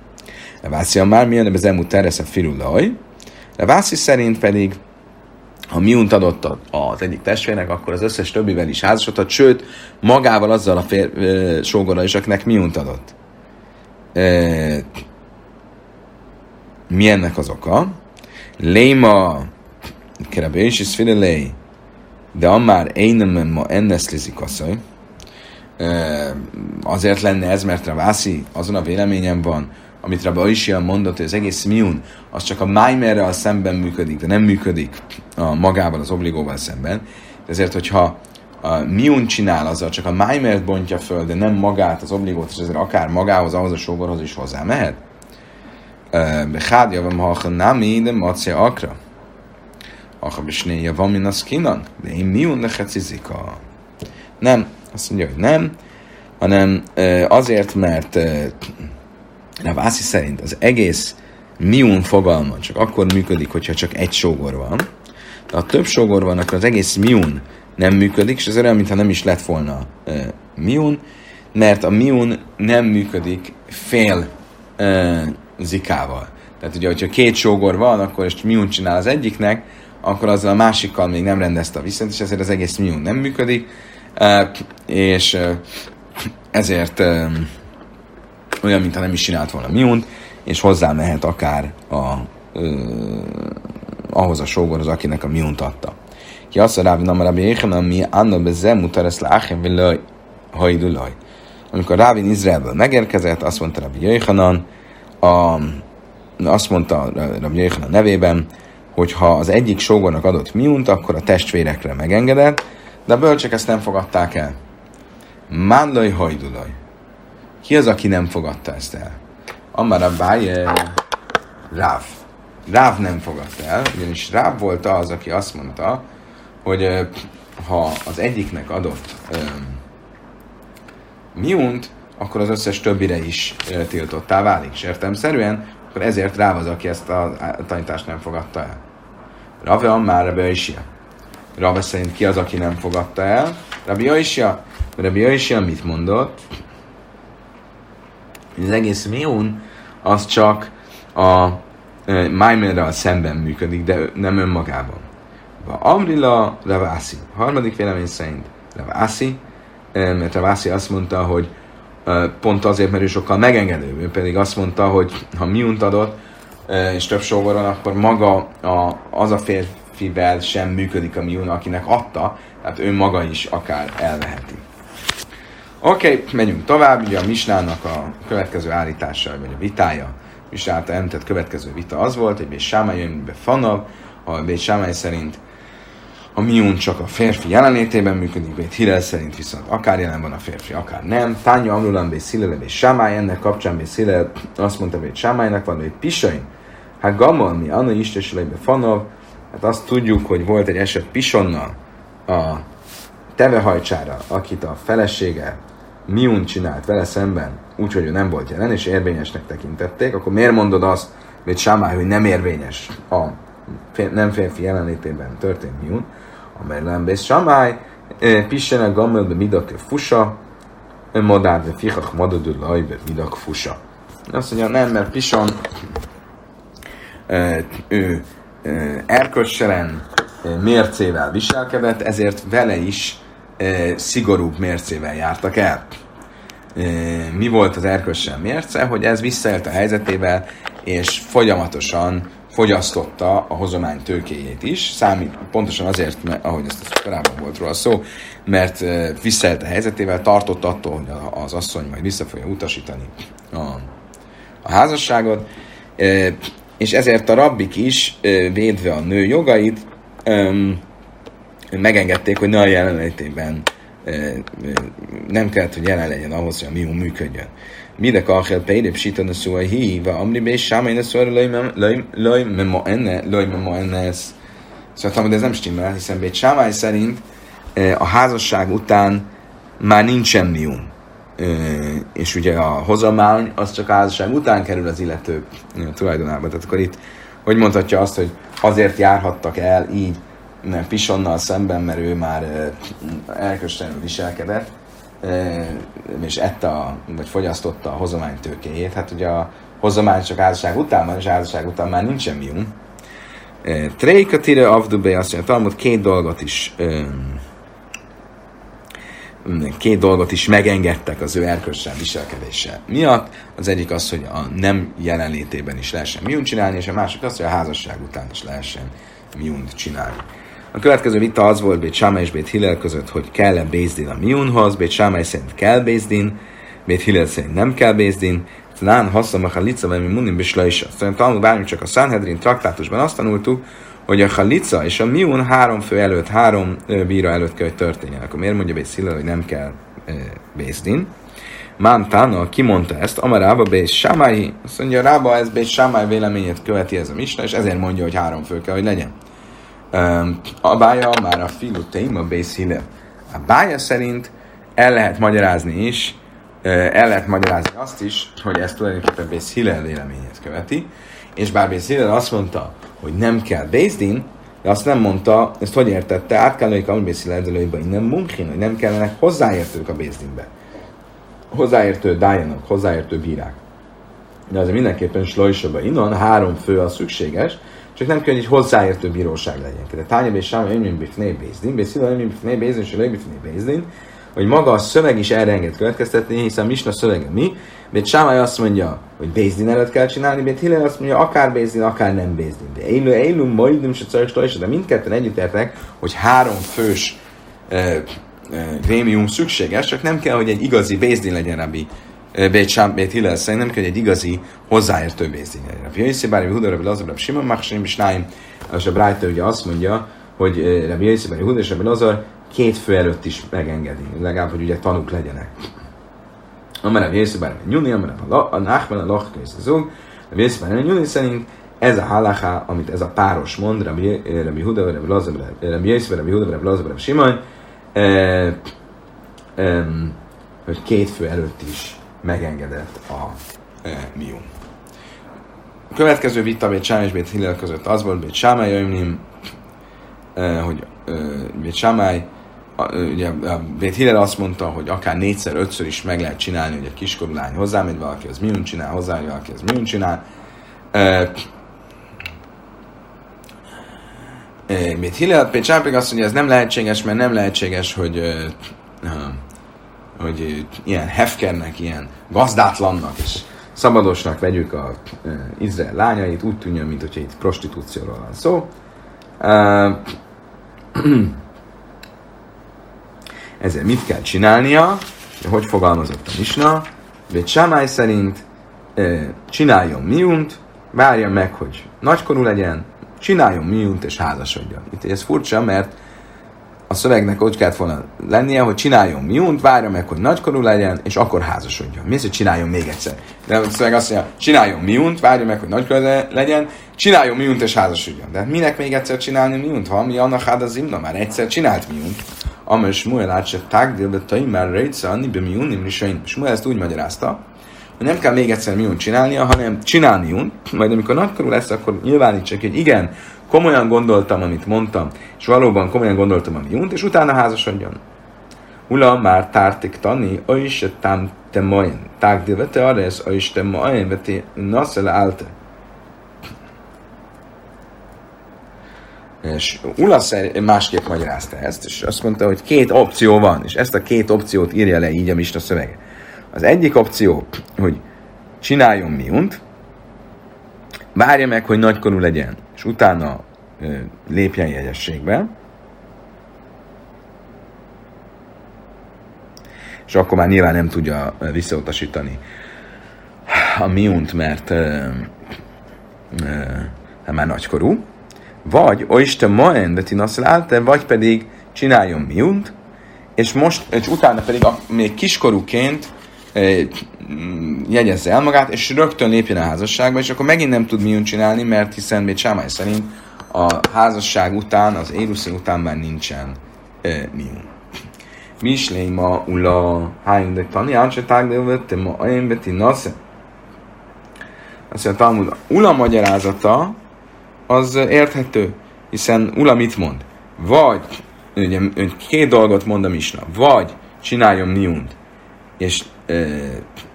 Vászi már milyen az elmúlt teresz a firulaj, Vászi szerint pedig ha miunt adott az egyik testvérnek, akkor az összes többivel is házasodhat, sőt, magával azzal a fér, e, sógorral is, akinek miunt adott. E, mi az oka? Léma, kerebés is fidelé, de amár énem ma enneszlizik asszony, azért lenne ez, mert Ravászi azon a véleményem van, amit Rabba Isian mondott, hogy az egész miun, az csak a májmerrel szemben működik, de nem működik a magával, az obligóval szemben. Ezért, hogyha a miun csinál, azzal csak a májmert bontja föl, de nem magát, az obligót, és ezért akár magához, ahhoz a sógorhoz is hozzá mehet. Bechádja van ha nami, de akra. Acha besnéja van min az kinan, de én miun lehecizika. Nem, azt mondja, hogy nem. hanem azért, mert Vászi szerint az egész miun fogalma csak akkor működik, hogyha csak egy sógor van. De ha több sógor van, akkor az egész miun nem működik, és ez olyan, mintha nem is lett volna miun, mert a miun nem működik fél zikával. Tehát ugye, hogyha két sógor van, akkor és miun csinál az egyiknek, akkor azzal a másikkal még nem rendezte a viszont, és ezért az egész miun nem működik, és ezért olyan, mintha nem is csinált volna miunt, és hozzá mehet akár a, ahhoz a sógorhoz, akinek a miunt adta. Ki azt Rávi nem Rábi Jéhanan, mi anna be mutaresz le achem villaj, hajdulaj. Amikor Rávin Izraelből megérkezett, azt mondta Rabbi Jéhanan, a, azt mondta Rabbi Jéhanan nevében, hogy ha az egyik sógornak adott miunt, akkor a testvérekre megengedett, de a bölcsek ezt nem fogadták el. Mándai hajdulaj. Ki az, aki nem fogadta ezt el? Amar a Báje Ráv. Ráv nem fogadta el, ugyanis Ráv volt az, aki azt mondta, hogy ha az egyiknek adott um, miunt, akkor az összes többire is tiltottá válik. És értelmszerűen, akkor ezért Ráv az, aki ezt a tanítást nem fogadta el. Rave Ammár Rabbi Aishia. Rave szerint ki az, aki nem fogadta el? Rabbi Aishia. Rabbi Aishia mit mondott? Az egész miún az csak a e, Maimerrel szemben működik, de nem önmagában. Amrila Ravasi. Harmadik vélemény szerint Ravasi, e, mert Ravasi azt mondta, hogy pont azért, mert ő sokkal megengedőbb. Ő pedig azt mondta, hogy ha miunt adott, és több sógoron, akkor maga a, az a férfivel sem működik a miun, akinek adta, tehát ő maga is akár elveheti. Oké, okay, megyünk tovább. Ugye a Misnának a következő állítása, vagy a vitája, Misná által említett következő vita az volt, hogy Bét Sámály jön be Fanav, a Bét szerint a miun csak a férfi jelenlétében működik, Bét Hillel szerint viszont akár jelen van a férfi, akár nem. Tánya Amrulan Bét Szilele Bét Sámály, ennek kapcsán Bét Szilele azt mondta Bét Sámálynak, van Bét Pisain, Hát Gamal, mi Anna Istesülejbe Fanav, hát azt tudjuk, hogy volt egy eset Pisonnal a tevehajcsára, akit a felesége Miun csinált vele szemben, úgyhogy ő nem volt jelen, és érvényesnek tekintették, akkor miért mondod azt, hogy Sámály, hogy nem érvényes a nem férfi jelenlétében történt Miun? A Merlembész Sámály, Pissenek Gammelbe Midak Fusa, Madád Fichach Madadul Lajbe Midak Fusa. Azt mondja, nem, mert Pison ő erkösselen mércével viselkedett, ezért vele is szigorúbb mércével jártak el. Mi volt az erkössel mérce? Hogy ez visszaélt a helyzetével, és folyamatosan fogyasztotta a hozomány tőkéjét is, számít pontosan azért, mert, ahogy ezt korábban volt róla szó, mert visszaélt a helyzetével, tartott attól, hogy az asszony majd vissza fogja utasítani a, a házasságot, és ezért a rabbik is, védve a nő jogait, megengedték, hogy ne a jelenlétében nem kellett, hogy jelen legyen ahhoz, hogy a miú működjön. Mide kachel peide psítana szóa hi, va amri be sámai ne szóra loj memo enne, loj memo enne ez. Szóval ez nem stimmel, hiszen Bét Sámály szerint a házasság után már nincsen miú. És ugye a hozamány az csak házasság után kerül az illető tulajdonába. Tehát akkor itt hogy mondhatja azt, hogy azért járhattak el így Pisonnal szemben, mert ő már elköstelenül viselkedett, és ette, a, vagy fogyasztotta a hozomány tőkéjét. Hát ugye a hozomány csak házasság után van, és házasság után már nincsen mium. Tréka tire avdube azt mondja, Talmud két dolgot is két dolgot is megengedtek az ő erkölcsel viselkedése miatt. Az egyik az, hogy a nem jelenlétében is lehessen miun csinálni, és a másik az, hogy a házasság után is lehessen miunt csinálni. A következő vita az volt Bét Sámai és Bét Hillel között, hogy kell-e Bézdin a miunhoz. Bét Sámai szerint kell Bézdin, Bét Hillel szerint nem kell Bézdin. Lán haszom a mert mi munim bislajsa. Szerintem tanul várjunk csak a Sanhedrin traktátusban azt tanultuk, hogy a halica és a miun három fő előtt, három bíra előtt kell, hogy történjen. Akkor miért mondja Bét Hillel, hogy nem kell Bézdin? Mám Tána kimondta ezt, Amarába Bét Sámai, azt mondja, Rába ez Bét Sámai véleményét követi ez a misna, és ezért mondja, hogy három fő kell, hogy legyen. A bája már a filu téma bész. A bája szerint el lehet magyarázni is el lehet magyarázni azt is, hogy ez tulajdonképpen Bész Hillel véleményét követi, és bár Bész Hillel azt mondta, hogy nem kell Bézdin, de azt nem mondta, ezt hogy értette, át kell lőjük a Hillel innen mumkin, hogy nem kellenek hozzáértők a Bézdinbe. Hozzáértő dájanak, hozzáértő bírák. De azért mindenképpen slojsoba innen három fő az szükséges, csak nem kell, hogy egy hozzáértő bíróság legyen. De tányab és sáma ömjön bifné bézdin, bészila ömjön bifné bézdin, és bifné bézdin, hogy maga a szöveg is erre enged következtetni, hiszen Misna szövege mi, Bét Sámály azt mondja, hogy Bézdin előtt kell csinálni, Bét Hillel azt mondja, akár Bézdin, akár nem Bézdin. De Eilu, Eilu, Majdum, se Carik, de mindketten együtt értek, hogy három fős e, grémium szükséges, csak nem kell, hogy egy igazi Bézdin legyen, Rabbi Bét Sám, Bét Hillel szerint, nem kell, hogy egy igazi hozzáértő Bézdin legyen. Rabbi Jöjszi, bár Huda, Rabbi Lazar, Rabbi Simon, Machsim, és Náim, és a Brájta ugye azt mondja, hogy Rabbi Jöjszi, bár Huda és Rabbi Lazar két fő előtt is megengedi, legalább, hogy ugye tanúk legyenek. Amarabb Jézsebár Nyuni, amarabb a Nachman a Lochka és a Zug, a Jézsebár Nyuni szerint ez a halaká, amit ez a páros mond, Rabbi Huda, Rabbi Lazar, Rabbi Jézsebár, Rabbi Huda, Rabbi Lazar, Rabbi Simon, hogy két fő előtt is megengedett a mium. A következő vita Bét Sámály és Bét Hillel között az volt, Bét Sámály hogy Bét Sámály ugye Bét Hillel azt mondta, hogy akár négyszer, ötször is meg lehet csinálni, hogy egy kiskorú lány hozzámegy, valaki az miun csinál, hozzá, valaki az miun csinál. Bét Hillel, Bét Sápig azt mondja, ez nem lehetséges, mert nem lehetséges, hogy hogy ilyen hefkernek, ilyen gazdátlannak és szabadosnak vegyük a Izrael lányait, úgy tűnjön, mint itt prostitúcióról van szó. Ezért mit kell csinálnia? Hogy fogalmazott a Misna? Bét Sámály szerint csináljon miunt, várja meg, hogy nagykorú legyen, csináljon miunt és házasodjon. Itt ez furcsa, mert a szövegnek úgy kellett volna lennie, hogy csináljon miunt, várja meg, hogy nagykorú legyen, és akkor házasodjon. Mi az, hogy csináljon még egyszer? De a szöveg azt mondja, csináljon miunt, várja meg, hogy nagykorú legyen, csináljon miunt és házasodjon. De minek még egyszer csinálni miunt? Ha mi annak hát az imna már egyszer csinált miunt. Amely Smuel át se tágdél, de tai már rejtsze, anni be miunim risain. Smuel ezt úgy magyarázta, hogy nem kell még egyszer miunt csinálnia, hanem csinál miunt, majd amikor nagykorú lesz, akkor nyilvánítsak, hogy igen, komolyan gondoltam, amit mondtam, és valóban komolyan gondoltam a miunt, és utána házasodjon. Ula már tártik tani, a is tám te majen. Tágdél vete arra, ez a is te majen, vete naszele állte. És Ula másképp magyarázta ezt, és azt mondta, hogy két opció van, és ezt a két opciót írja le így a Mista szövege. Az egyik opció, hogy csináljon miunt, várja meg, hogy nagykorú legyen, és utána ö, lépjen jegyességbe, és akkor már nyilván nem tudja visszautasítani a miunt, mert ö, ö, már nagykorú, vagy oiste maen de tinaszlálte, vagy pedig csináljon miunt, és most, és utána pedig a, még kiskorúként e, jegyezze el magát, és rögtön lépjen a házasságba, és akkor megint nem tud miunt csinálni, mert hiszen még Sámály szerint a házasság után, az éruszi után már nincsen e, miun. Misléma ula hájn de tani, ánse tágdélvette ma ajén beti nasze. Azt mondja, ula magyarázata, az érthető, hiszen Ula mit mond? Vagy, ugye, két dolgot mond a Misna, vagy csináljon miunt, és e,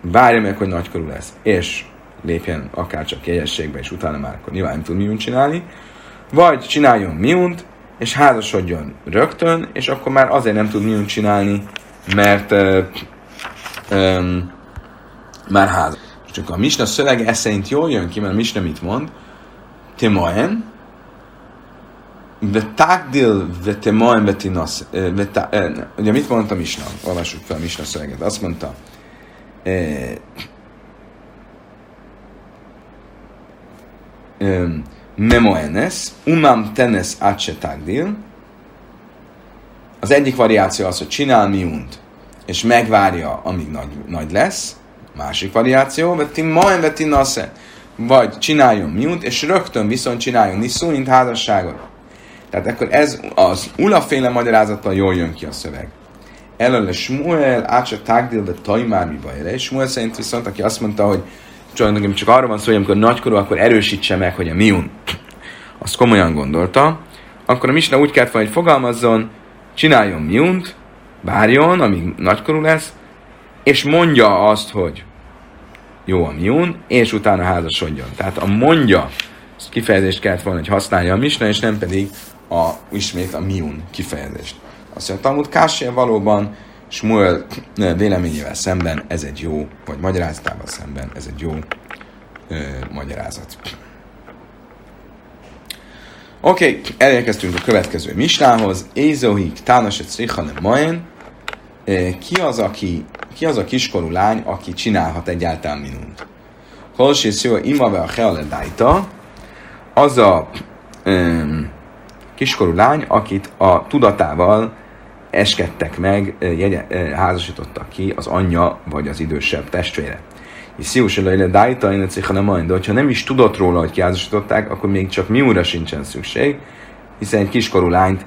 várja meg, hogy nagykorú lesz, és lépjen akár csak jegyességbe, és utána már akkor nyilván nem tud miunt csinálni, vagy csináljon miunt, és házasodjon rögtön, és akkor már azért nem tud miunt csinálni, mert e, e, már házas. Csak a Misna szövege ez szerint jól jön ki, mert a Misna mit mond, Timoen, Vetagdil vetimoen vetinasz. Ugye mit mondta Misna? Olvassuk fel Misna szöveget. Azt mondta, Memoenes, umam tenes atse tagdil. Az egyik variáció az, hogy csinál miunt, és megvárja, amíg nagy, nagy lesz. Másik variáció, vetim maen vetinasze vagy csináljon miunt, és rögtön viszont csináljon niszúint házasságot. Tehát akkor ez az ulaféle magyarázattal jól jön ki a szöveg. Elől Smuel, átsa tágdil, de tajmár mi baj. Smuel szerint viszont, aki azt mondta, hogy csak, csak arra van szó, hogy amikor nagykorú, akkor erősítse meg, hogy a miun. Azt komolyan gondolta. Akkor a Misna úgy kellett volna, hogy fogalmazzon, csináljon miunt, várjon, amíg nagykorú lesz, és mondja azt, hogy jó a miun, és utána házasodjon. Tehát a mondja kifejezést kellett volna, hogy használja a Misna, és nem pedig a, ismét a miun kifejezést. Azt mondja, Talmud Kássia valóban Smuel véleményével szemben ez egy jó, vagy magyarázatával szemben ez egy jó ö, magyarázat. Oké, okay, elérkeztünk a következő misnához. Ézohik tánaset szrichanem majen. Ki az, aki, ki az a kiskorú lány, aki csinálhat egyáltalán minunt? Holsis jó imave a healedájta, az a um, kiskorú lány, akit a tudatával eskedtek meg, jegye, házasítottak ki az anyja vagy az idősebb testvére. És Szius Elejle Dájta, én nem majd, de hogyha nem is tudott róla, hogy kiházasították, akkor még csak miúra sincsen szükség, hiszen egy kiskorú lányt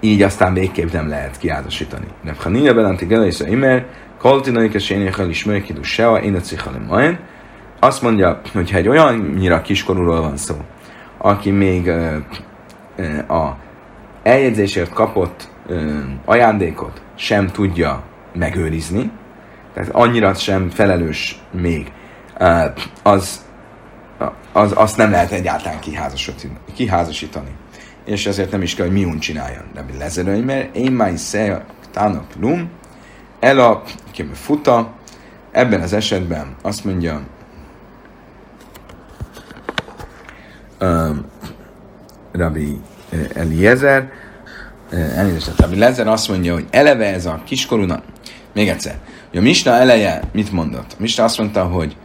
így aztán végképp nem lehet kiházasítani. De ha nincs Belanti Geleisa Imer, Kaltinai Kesénéhel is Mörkidu Sea, én majd, azt mondja, hogy ha egy olyannyira kiskorúról van szó, aki még a eljegyzésért kapott ajándékot sem tudja megőrizni, tehát annyira sem felelős még, az, az, azt nem lehet egyáltalán kiházasítani. És ezért nem is kell, hogy miun csináljon. De mi lezerőny, mert én már is tának lum, el a futa, ebben az esetben azt mondja, um, Rabbi Eliezer, elnézést, Rabbi Lezer azt mondja, hogy eleve ez a kiskorúnak, még egyszer, hogy a Misna eleje mit mondott? A Misna azt mondta, hogy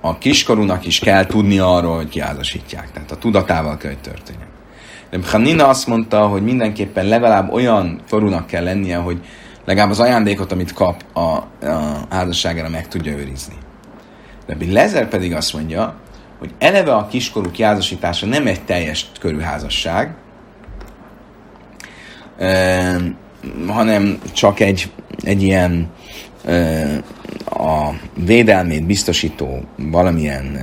a kiskorúnak is kell tudni arról, hogy kiházasítják. Tehát a tudatával kell, hogy történjen. De Hanina azt mondta, hogy mindenképpen legalább olyan korúnak kell lennie, hogy legalább az ajándékot, amit kap a, a házasságára meg tudja őrizni. De Lezer pedig azt mondja, hogy eleve a kiskorú kiházasítása nem egy teljes körű házasság, hanem csak egy, egy ilyen a védelmét biztosító valamilyen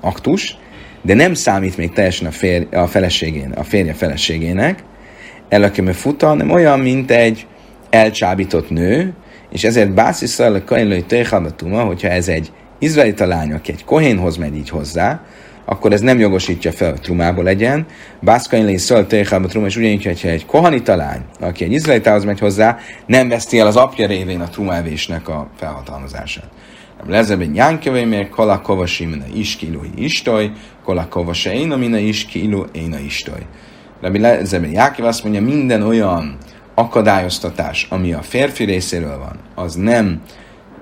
aktus, de nem számít még teljesen a, fér, a, feleségén, a férje feleségének, elakeme futa, hanem olyan, mint egy elcsábított nő, és ezért básziszal a kainlői tejhalbatuma, hogyha ez egy izraelita lány, aki egy kohénhoz megy így hozzá, akkor ez nem jogosítja fel, hogy trumából legyen. Bászkain lé szöl téhába truma, és ugyanígy, hogyha egy kohanita lány, aki egy izraelitához megy hozzá, nem veszti el az apja révén a trumávésnek a felhatalmazását. Lezebe nyánkövé mér, kolakova simene iskilu istoj, kolakova se éna mine iskilu éna istoj. Rabbi Lezebe Jákiv azt mondja, minden olyan akadályoztatás, ami a férfi részéről van, az nem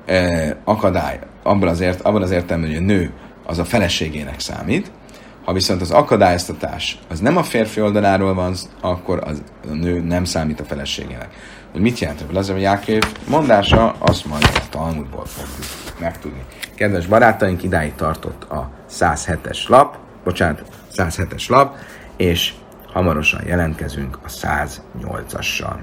eh, akadály abban az, ért, abban az értelemben, hogy a nő az a feleségének számít, ha viszont az akadályoztatás az nem a férfi oldaláról van, akkor az, a nő nem számít a feleségének. Hogy mit jelent ez a Jákév mondása, azt majd a Talmudból fogjuk megtudni. Kedves barátaink, idáig tartott a 107-es lap, bocsánat, 107-es lap, és hamarosan jelentkezünk a 108-assal.